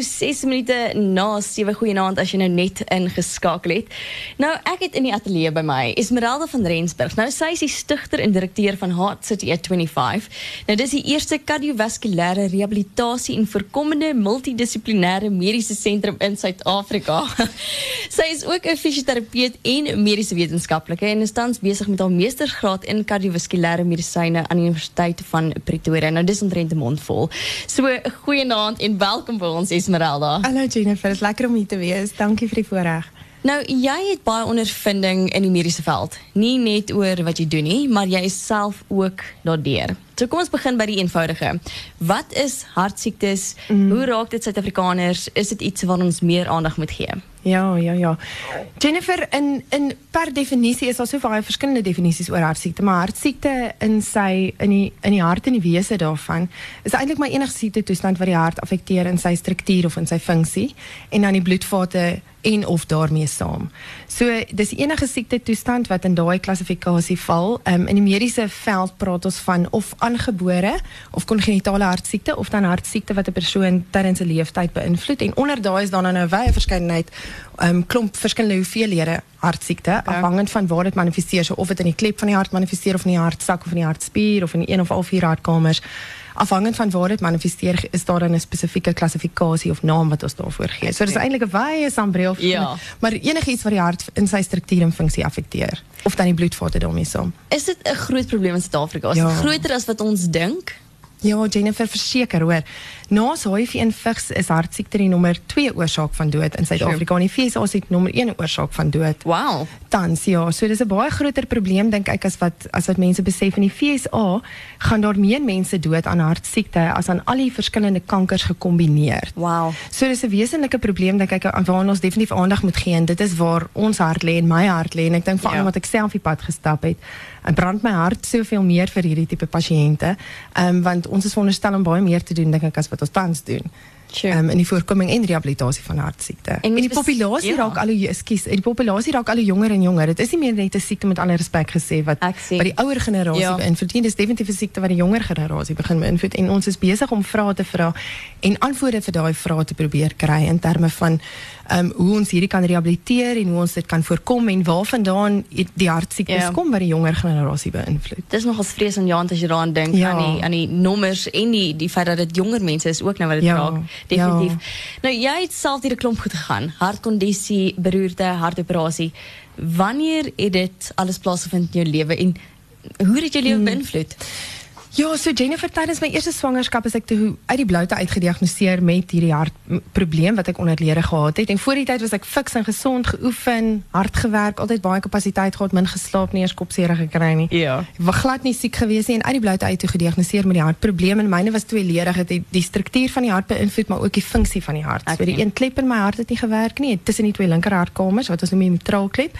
nou 6 minute na 7 goeienaand as jy nou net ingeskakel het. Nou ek het in die ateljee by my Esmeralda van Rensburg. Nou sy is die stigter en direkteur van Heart City at 25. Nou dis die eerste kardiovaskulêre rehabilitasie en voorkomende multidissiplinêre mediese sentrum in Suid-Afrika. sy is ook 'n fisioterapeut en mediese wetenskaplike en is tans besig met haar meestersgraad in kardiovaskulêre medisyne aan die Universiteit van Pretoria. Nou dis omtrent 'n mond vol. So goeienaand en welkom by ons Esmeralda. Hallo Jennifer, het is lekker om hier te wees. Dankie vir die voorreg. Nou, jy het baie ondervinding in die mediese veld. Nie net oor wat jy doen nie, maar jy is self ook daardeur. So kom ons begin by die eenvoudige. Wat is hartsiektes? Mm. Hoe raak dit Suid-Afrikaners? Is dit iets waaraan ons meer aandag moet gee? Ja, ja, ja. Jennifer, in, in per definitie is er zoveel verschillende definities over hartziekte. Maar hartziekte in, sy, in, die, in die hart en die wezen daarvan is eigenlijk maar enige ziektetoestand waar je hart affecteert in zijn structuur of in zijn functie. En dan die bloedvaten en of daarmee saam. So dis enige siekte toestand wat in daai klassifikasie val. Um, in die mediese veld praat ons van of aangebore of kongenitale hartsiekte of dan hartsiekte wat 'n persoon tydens sy lewenstyd beïnvloed. En onder daai is dan nou 'n wye um, klomp verskillende hoeveelhede hartsiekte okay. afhangend van waar dit manifesteer, so of dit in die klep van die hart manifesteer of in die hartsak of in die hartspier of in een of al vier hartkamers afhangend van waar dit manifesteer is daar 'n spesifieke klassifikasie of naam wat ons daarvoor gee. So dis eintlik 'n wye sambreel ja. maar enigiets wat die hart in sy struktuur en funksie affekteer of dan die bloedvate daarmee saam. Is dit 'n groot probleem in Suid-Afrika? Is ja. dit groter as wat ons dink? Ja, Jennifer verseker hoor. Na HIV vigs is hartsiekte die nommer 2 oorsaak van dood in Suid-Afrika. En die FSA is die nommer 1 oorsaak van dood. Wow. Tans ja, so dis 'n baie groter probleem dink ek as wat as wat mense besef in die FSA gaan daar meer mense dood aan hartsiekte as aan al die verskillende kankers gekombineer. Wow. So dis 'n wesenlike probleem dink ek aan waar ons definitief aandag moet gee en dit is waar ons hart lê en my hart lê en ek dink veral ja. wat ek self die pad gestap het. En brand my hart soveel meer vir hierdie tipe pasiënte. Ehm um, want ons is veronderstel om baie meer te doen dink ek as wat ons tans doen. Sure. Um, in die voorkoming en rehabilitasie van hartsiekte. En, en die populasie ja. raak al hoe ekskuus, die populasie raak al hoe jonger en jonger. Dit is nie meer net 'n siekte met alle respek gesê wat wat die ouer generasie ja. beïnvloed nie. Dis definitief 'n siekte wat die jonger generasie begin beïnvloed en ons is besig om vrae te vra en antwoorde vir daai vrae te probeer kry in terme van um, hoe ons hierdie kan rehabiliteer en hoe ons dit kan voorkom en waarvandaan die hartsiektes ja. kom wat die jonger generasie beïnvloed. Dis nogals vreesonjaend as jy daaraan dink ja. aan die aan die nommers en die die feit dat dit jonger mense is ook nou wat dit ja. raak. Definitief. Ja. Nou jy het self hierdie klomp goed gegaan. Hartkondisie, beroerte, hartoperasie. Wanneer het dit alles plaasgevind in jou lewe en hoe het jou lewe hmm. Ja, so Jennifer tydens my eerste swangerskap is ek toe uit die bloute uitgediagnoseer met hierdie hartprobleem wat ek onderlede gehad het. En voor die tyd was ek fiks en gesond, geoefen, hard gewerk, altyd baie kapasiteit gehad, min geslaap, nie eers kopseer gekry nie. Ja. Ek was glad nie siek gewees nie en uit die bloute uit toe gediagnoseer met die hartprobleem en myne was tweeledig. Dit het die struktuur van die hart beïnvloed, maar ook die funksie van die hart. Okay. So die een klep in my hart het nie gewerk nie, tussen die twee linker hartkamers wat ons noem die mitraalklep.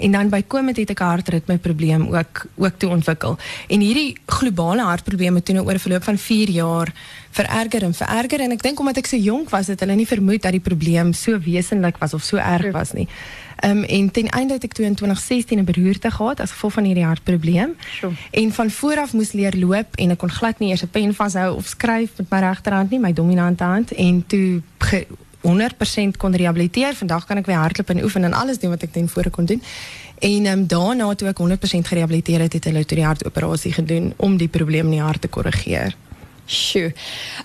En dan bykomend het ek 'n hartritme probleem ook ook toe ontwikkel. En hierdie globale hartprobleme toe nou oor 'n verloop van 4 jaar vererger en vererger en ek dink omdat ek so jonk was het hulle nie vermoed dat die probleem so wesenlik was of so erg was nie. Um, en ten einde het ek toe in 2016 'n beroerte gehad as gevolg van hierdie hartprobleem. Sure. En van vooraf moes leer loop en ek kon glad nie eers 'n pen vashou of skryf met my regterhand nie, my dominante hand en toe 100% kon rehabiliteer. Vandag kan ek weer hardloop en oefen en alles doen wat ek ten voor kon doen. En um, daarna toe ek 100% gerehabiliteer het, het hulle toe die hartoperasie gedoen om die probleem in die hart te korrigeer. Sjoe.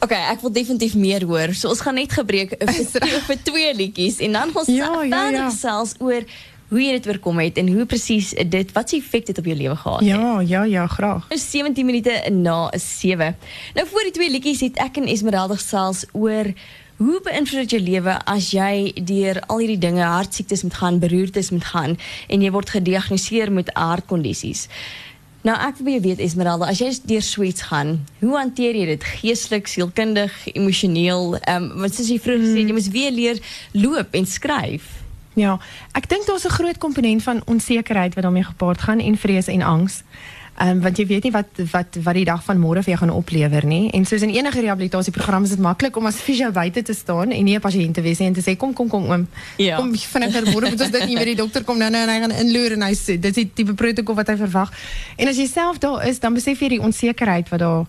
Okay, ek wil definitief meer hoor. So ons gaan net gebreek vir, vir twee liedjies en dan gaan ons ja, ja, ja. selfs oor hoe jy dit oorkom het en hoe presies dit wat se effek dit op jou lewe gehad het. Ja, ja, ja, graag. Is 17 minute na 7. Nou voor die twee liedjies het ek en Esmeralda selfs oor hoe beïnvloed jou lewe as jy deur al hierdie dinge, hartsiektes moet gaan, beroertes moet gaan en jy word gediagnoseer met hartkondisies? Nou ek wil weet Esmeralda, as jy deur sweets gaan, hoe hanteer jy dit geestelik, sielkundig, emosioneel? Ehm um, wat soos jy vroeër gesê, hmm. jy moet weer leer loop en skryf. Ja, ek dink daar's 'n groot komponent van onsekerheid wat daarmee gepaard gaan en vrees en angs. Um, want je weet niet wat, wat, wat die dag van morgen vir jou gaan opleveren. Nie? En soos in enige rehabilitatieprogram is het makkelijk om als fysio buiten te staan en nie 'n patiënt te wees en te sê kom kom kom oom. Ja. Kom vinniger môre moet ons dit nie weer die dokter kom nou nou en hy gaan inloer en hy sê dit is die tipe protokol wat hy verwag. En as jy self daar is, dan besef jy die onsekerheid wat daar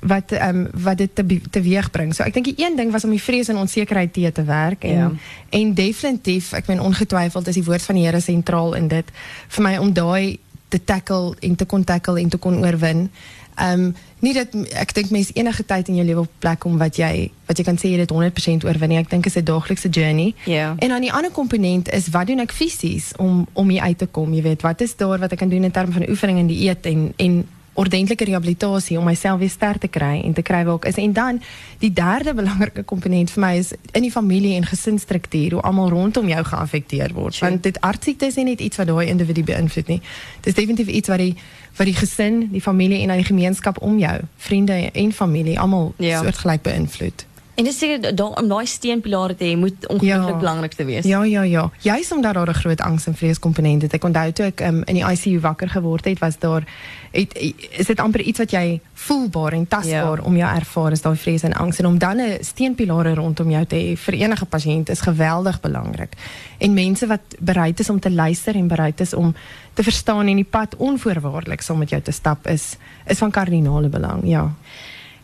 wat um, wat dit te teweeg bring. So ek dink die een ding was om die vrees en onsekerheid te te werk en ja. en definitief, ek ben ongetwyfeld is die woord van die Here sentraal in dit vir my om daai te tackle en te kon tackle en te kon oorwin. Ehm um, nie dat ek dink mense enige tyd in jou lewe op plek om wat jy wat jy kan sê jy dit 100% oorwin nie. Ek dink is 'n daaglikse journey. Ja. En dan die ander komponent is wat doen ek fisies om om hier uit te kom, jy weet, wat is daar wat ek kan doen in terme van oefening en die eet en en ordentlike rehabilitasie om myself weer sterk te kry en te kry waar ek is. En dan die derde belangrike komponent vir my is in die familie en gesinsstruktuur hoe almal rondom jou geaffekteer word. Sure. Want dit artsiektes is nie net iets wat daai individu beïnvloed nie. Dit is definitief iets wat die wat die gesin, die familie en die gemeenskap om jou, vriende en familie almal ja. soortgelyk beïnvloed. En dis seker om daai steunpilare te hê moet ongelooflik ja. belangrik te wees. Ja, ja, ja. Juist omdat daar 'n groot angs en vrees komponent het. Ek onthou toe ek um, in die ICU wakker geword het, was daar het, is dit amper iets wat jy voelbaar en tasbaar ja. om jou ervaar is daai vrees en angs en om dan 'n steunpilare rondom jou te hê vir enige pasiënt is geweldig belangrik. En mense wat bereid is om te luister en bereid is om te verstaan en die pad onvoorwaardelik saam met jou te stap is is van kardinale belang. Ja.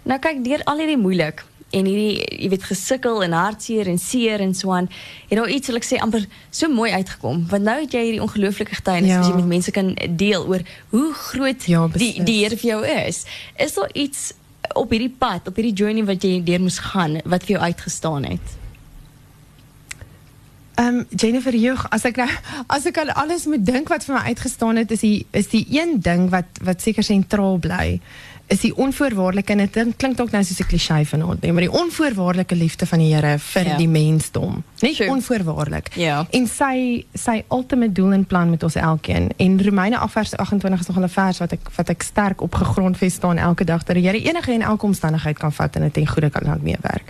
Nou kyk, deur al hierdie moeilik en hierdie jy weet gesukkel en hartseer en seer en so aan. Het daar iets wil ek sê amper so mooi uitgekom. Want nou het jy hierdie ongelooflike getuienis ja. jy met mense kan deel oor hoe groot ja, die die Here vir jou is. Is daar iets op hierdie pad op hierdie journey wat jy deur moes gaan wat vir jou uitgestaan het? Um, Jennifer as ek nou as ek aan alles moet dink wat vir my uitgestaan het, is die is die een ding wat wat seker sentraal bly is die onvoorwaardelike en dit klink ook nou soos 'n klise vanaand, nee, maar die onvoorwaardelike liefde van die Here vir die mensdom. Net sure. onvoorwaardelik. En sy sy ultimate doel en plan met ons elkeen. En Romeine 8:28 is nog 'n vers wat ek wat ek sterk op gegrondves staan elke dag dat die Here enige en elke omstandigheid kan vat en dit ten goeie kan laat meewerk.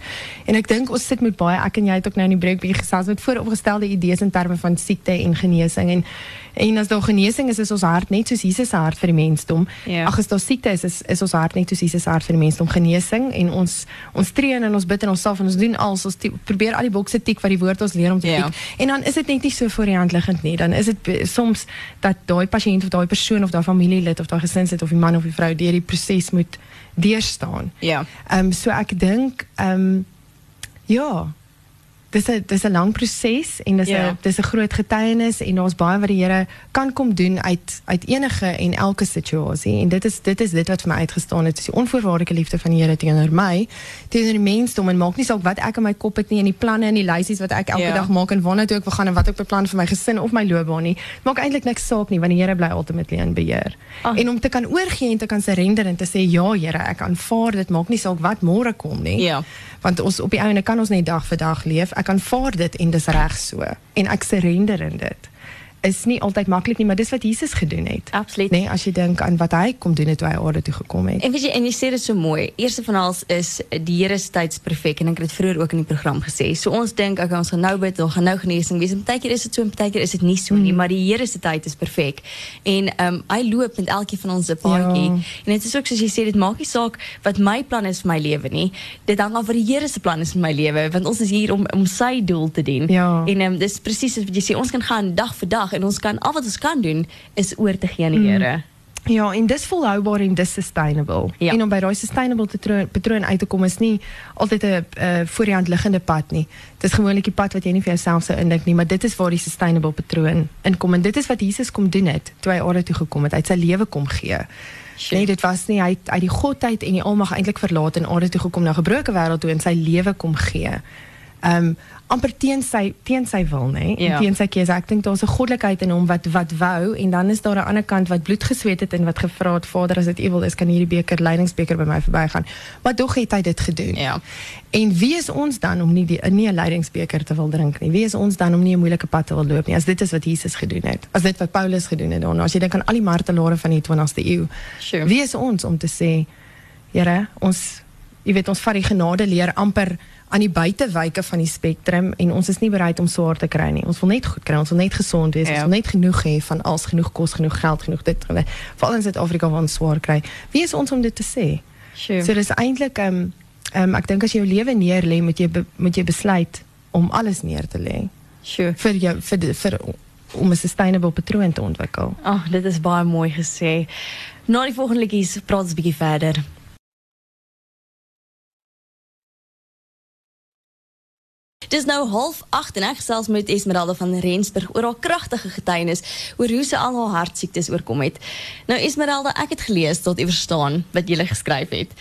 En ek dink ons sit met baie ek en jy het ook nou in die breek bietjie gesels met vooropgestelde idees in terme van siekte en genesing en en as daar genesing is is ons hart net soos Jesus se hart vir die mensdom. Ag as daar siekte is is, is ons hart net soos Jesus se hart vir die mensdom genesing en ons ons tree en ons bid en ons self en ons doen als ons probeer al die bokse tik wat die woord ons leer om te tik. En dan is dit net nie so voor die hand liggend nie. Dan is dit soms dat daai pasiënt of daai persoon of daai familielid of daai gesinslid of die man of die vrou deur die proses moet deurstaan. Ja. Ehm um, so ek dink ehm um, ja, dis 'n dis 'n lang proses en dis 'n yeah. dis 'n groot getuienis en daar's baie wat die Here kan kom doen uit uit enige en elke situasie en dit is dit is dit wat vir my uitgestaan het, is die onvoorwaardelike liefde van die Here teenoor my, teenoor die mensdom en maak nie saak wat ek in my kop het nie en die planne en die lysies wat ek elke yeah. dag maak en waarna toe ek wil gaan en wat ek beplan vir my gesin of my loopbaan nie. Maak eintlik niks saak nie want die Here bly ultimately in beheer. Oh. En om te kan oorgee en te kan surrender en te sê ja Here, ek aanvaar dit, maak nie saak wat môre kom nie. Yeah. Want ons op die einde kan ons net dag vir dag leef ek aanvaar dit en dis reg so. En ek surrender in dit is nie altyd maklik nie, maar dis wat Jesus gedoen het. Absoluut. Nee, as jy dink aan wat hy kom doen het toe hy aarde toe gekom het. En weet jy, en jy sê dit so mooi. Eerste van alles is die Here se tyds perfek en ek het dit vroeër ook in die program gesê. So ons dink ek ons gaan nou bid, ons gaan nou genesing wees. Partykeer is dit so en partykeer is dit nie so nie, mm. maar die Here se tyd is perfek. En ehm um, hy loop met elkeen van ons 'n paadjie. Ja. En dit is ook soos jy sê, dit maak nie saak wat my plan is vir my lewe nie. Dit hang af wat die Here se plan is vir my lewe, want ons is hier om om sy doel te dien. Ja. En ehm um, dis presies wat jy sê, ons kan gaan dag vir dag en ons kan al wat ons kan doen is oor te gee aan die mm. Here. Mm. Ja, en dis volhoubaar en dis sustainable. Ja. En om by daai sustainable patroon, patroon uit te kom is nie altyd 'n uh, voor die hand liggende pad nie. Dis gewoonlik die pad wat jy nie vir jouself sou indink nie, maar dit is waar die sustainable patroon inkom en dit is wat Jesus kom doen het toe hy aarde toe gekom het, uit sy lewe kom gee. Sure. Nee, dit was nie hy uit die godheid en die almag eintlik verlaat en aarde toe gekom na 'n gebroke wêreld toe en sy lewe kom gee. Um amper teen sy teen sy wil nê? Nee? ja. teen sy keuse. Ek dink daar's 'n goddelikheid in hom wat wat wou en dan is daar 'n ander kant wat bloed gesweet het en wat gevra het Vader as dit u wil is kan hierdie beker lydingsbeker by my verbygaan. Maar tog het hy dit gedoen. Ja. En wie is ons dan om nie die nie 'n lydingsbeker te wil drink nie? Wie is ons dan om nie 'n moeilike pad te wil loop nie as dit is wat Jesus gedoen het? As dit wat Paulus gedoen het dan as jy dink aan al die martelare van die 20ste eeu sure. wie is ons om te sê Here ons jy weet ons vat die genade leer amper aan die buitewyke van die spektrum en ons is nie bereid om swaar te kry nie. Ons wil net goed kry, ons wil net gesond wees, ja. ons wil net genoeg hê van alles, genoeg kos, genoeg geld, genoeg dit. Veral in Suid-Afrika waar ons swaar kry. Wie is ons om dit te sê? Sure. So dis eintlik ehm um, um, ek dink as jy jou lewe neer lê, moet jy be, moet jy besluit om alles neer te lê. Sure. Vir jou vir die, vir om 'n sustainable patroon te ontwikkel. Ag, oh, dit is baie mooi gesê. Na die volgende liedjies praat ons 'n bietjie verder. Dis nou half 8 en ek gesels met Esmeralda van Rensburg oor haar kragtige getuienis oor hoe sy al haar hartsiektes oorkom het. Nou Esmeralda, ek het gelees tot jy verstaan wat jy geskryf het.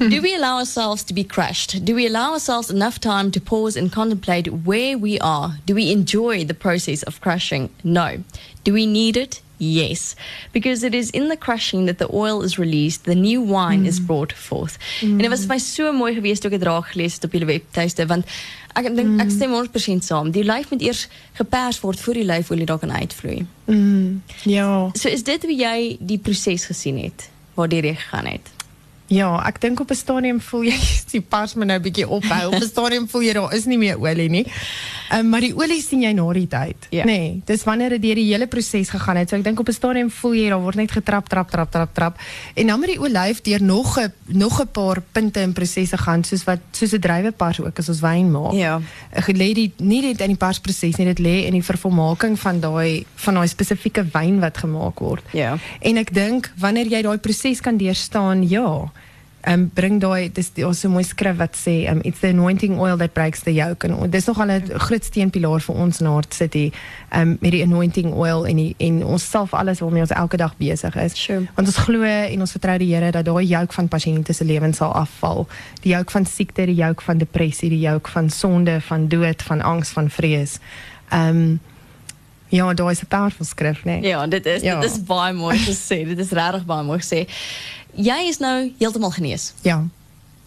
Do we allow ourselves to be crushed? Do we allow ourselves enough time to pause and contemplate where we are? Do we enjoy the process of crushing? No. Do we need it? Yes, because it is in the crushing that the oil is released, the new wine mm. is brought forth. Mm. En dit was vir my so mooi geweest toe ek dit raak gelees het op julle webtuiste want ek dink mm. ek stem 100% saam. Die lyf moet eers gepers word voor die lyfolie daar kan uitvloei. Mm. Ja. So is dit hoe jy die proses gesien het waardeur jy gegaan het? Ja, ek dink op 'n stadium voel jy die pas my nou 'n bietjie ophou. Op 'n stadium voel jy daar is nie meer olie nie. Um, maar die olie sien jy na die tyd. Ja. Nee, dis wanneer dit deur die hele proses gegaan het. So ek dink op 'n stadium voel jy daar word net getrap, trap, trap, trap, trap. En dan met die olyf deur nog 'n nog 'n paar punte in prosesse gaan soos wat soos 'n druiwepars ook as ons wyn maak. Ja. Lê dit nie net in die persproses nie, dit lê in die vervolmaking van daai van daai spesifieke wyn wat gemaak word. Ja. En ek dink wanneer jy daai proses kan deurstaan, ja, um, bring daai dis daar's so 'n mooi skrif wat sê um, it's the anointing oil that breaks the yoke en dis nog al 'n groot steenpilaar vir ons in Hart City um, met die anointing oil en die, en ons self alles waarmee ons elke dag besig is sure. want ons glo en ons vertrou die Here dat daai yoke van pasiënte se lewens sal afval die yoke van siekte die yoke van depressie die yoke van sonde van dood van angs van vrees um, Ja, daar is 'n powerful skrif, né? Nee. Ja, dit is ja. dit is baie mooi gesê. dit is regtig baie mooi gesê. Jy is nou heeltemal genees. Ja.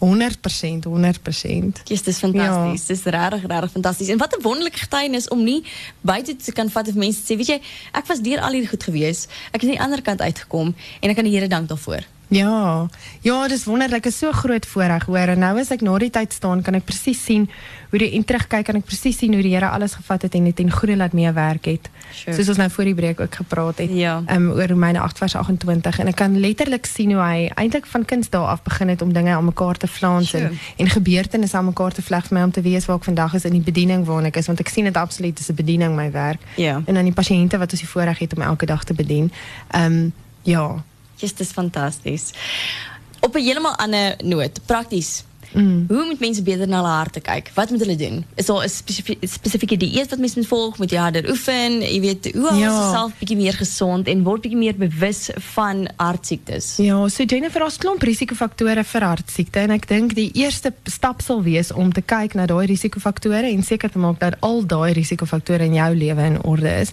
100%, 100%. Dis dis fantasties. Ja. Dis regtig regtig fantasties. En wat 'n wonderlike getuienis om nie buite te kan vat of mense sê, weet jy, ek was deur al hierdie goed gewees. Ek het aan die ander kant uitgekom en ek kan die Here dank daarvoor. Ja. Ja, dis wonderlik. Is so groot voorreg hoor. En nou as ek na die tyd staan, kan ek presies sien hoe die en terugkyk kan ek presies sien hoe die Here alles gevat het en dit en goeie laat meewerk het. Sure. Soos ons nou voor die breek ook gepraat het. Ja. Um oor Romeine 8 vers 28 en ek kan letterlik sien hoe hy eintlik van kinds dae af begin het om dinge aan mekaar te flans sure. en en gebeurtenisse aan mekaar te vleg vir my om te weet waar ek vandag is in die bediening waar ek is want ek sien dit absoluut is 'n bediening my werk. Ja. En dan die pasiënte wat ons die voorreg het om elke dag te bedien. Um ja. Just is fantasties. Op 'n heeltemal ander noot, prakties. Mm. Hoe moet mense beter na hulle harte kyk? Wat moet hulle doen? Is daar 'n spesifieke dieet wat mense moet volg? Moet jy harder oefen? Jy weet, hoe hou ja. jouself bietjie meer gesond en word bietjie meer bewus van hartsiektes? Ja, so Jennifer, daar's klomp risikofaktore vir hartsiekte en ek dink die eerste stap sal wees om te kyk na daai risikofaktore en seker te maak dat al daai risikofaktore in jou lewe in orde is.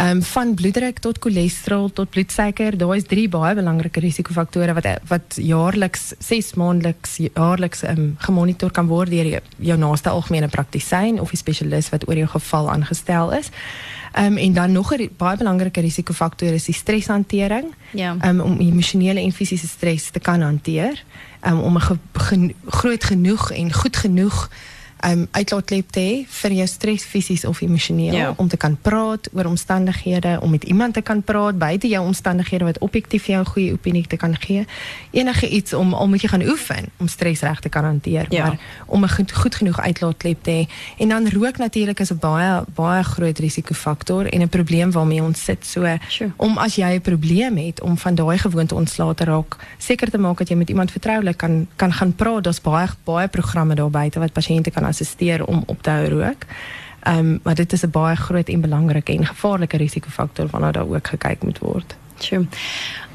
Um, van bloeddruk tot cholesterol tot bloedsuiker, daar is drie baie belangrike risikofaktore wat wat jaarliks 6 maandeliks jaarliks um, gemonitor kan word deur jou naaste algemene praktisyn of 'n spesialis wat oor jou geval aangestel is. Um, en dan nog 'n baie belangrike risikofaktor is die streshantering. Ja. Um, om emosionele en fisiese stres te kan hanteer. Um, om 'n ge, ge, groot genoeg en goed genoeg um, uitlaatklep te hê vir jou stres fisies of emosioneel ja. om te kan praat oor omstandighede, om met iemand te kan praat buite jou omstandighede wat objektief jou 'n goeie opinie te kan gee. Enige iets om al moet jy gaan oefen om stres reg te kan hanteer, ja. maar om 'n goed, goed genoeg uitlaatklep te hê. En dan rook natuurlik is 'n baie baie groot risikofaktor en 'n probleem waarmee ons sit. So sure. om as jy 'n probleem het om van daai gewoonte ontslae te raak, seker te maak dat jy met iemand vertroulik kan kan gaan praat. Daar's baie baie programme daar buite wat pasiënte kan assisteer om op te hou rook. Ehm um, maar dit is 'n baie groot en belangrike en gevaarlike risikofaktor waarna daar ook gekyk moet word. Sjoe.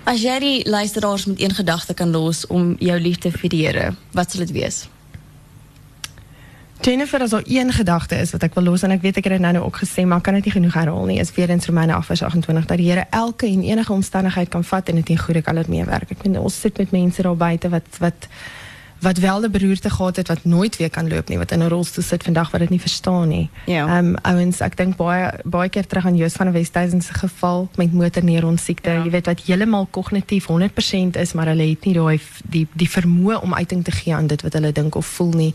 As jy die luisteraars met een gedagte kan los om jou liefde vir die Here, wat sal dit wees? Jennifer, as er één gedagte is wat ek wil los en ek weet ek het dit nou, nou ook gesê, maar kan dit nie genoeg herhaal nie, is weer eens Romeine 8:28 dat die Here elke en enige omstandigheid kan vat en dit in goeie kan dit meewerk. Ek bedoel ons sit met mense daar buite wat wat wat wel de beroerte gehad het wat nooit weer kan loop nie wat in 'n rolstoel sit vandag wat dit nie verstaan nie. Ja. Um, ouens, ek dink baie baie keer terug aan Joos van der Westhuizen se geval met motorneuron siekte. Ja. Jy weet wat heeltemal kognitief 100% is, maar hulle het nie daai die die vermoë om uiting te gee aan dit wat hulle dink of voel nie.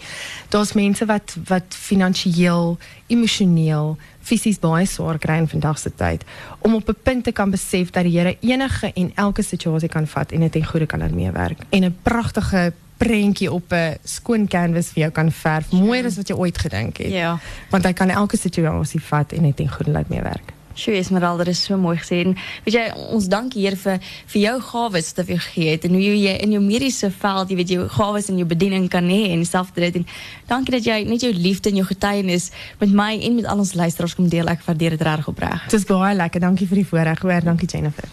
Daar's mense wat wat finansiëel, emosioneel fisies baie swaar kry in vandag se tyd om op 'n punt te kan besef dat die Here enige en elke situasie kan vat en dit in goeie kan laat meewerk en 'n pragtige prentjie op 'n skoon canvas vir jou kan verf. Mooier as wat jy ooit gedink het. Ja. Want hy kan elke situasie vat en net in goed laat meewerk. Sjoe, Esmeralda, dat is so mooi gesê. En weet jy, ons dank hier vir vir jou gawes gegee het en hoe jy in jou mediese veld, jy weet jou gawes en jou bediening kan hê en self dit en dankie dat jy net jou liefde en jou getuienis met my en met al ons luisteraars kom deel. Ek waardeer dit reg opreg. Dit is baie lekker. Dankie vir die voorreg, hoor. Dankie Jennifer.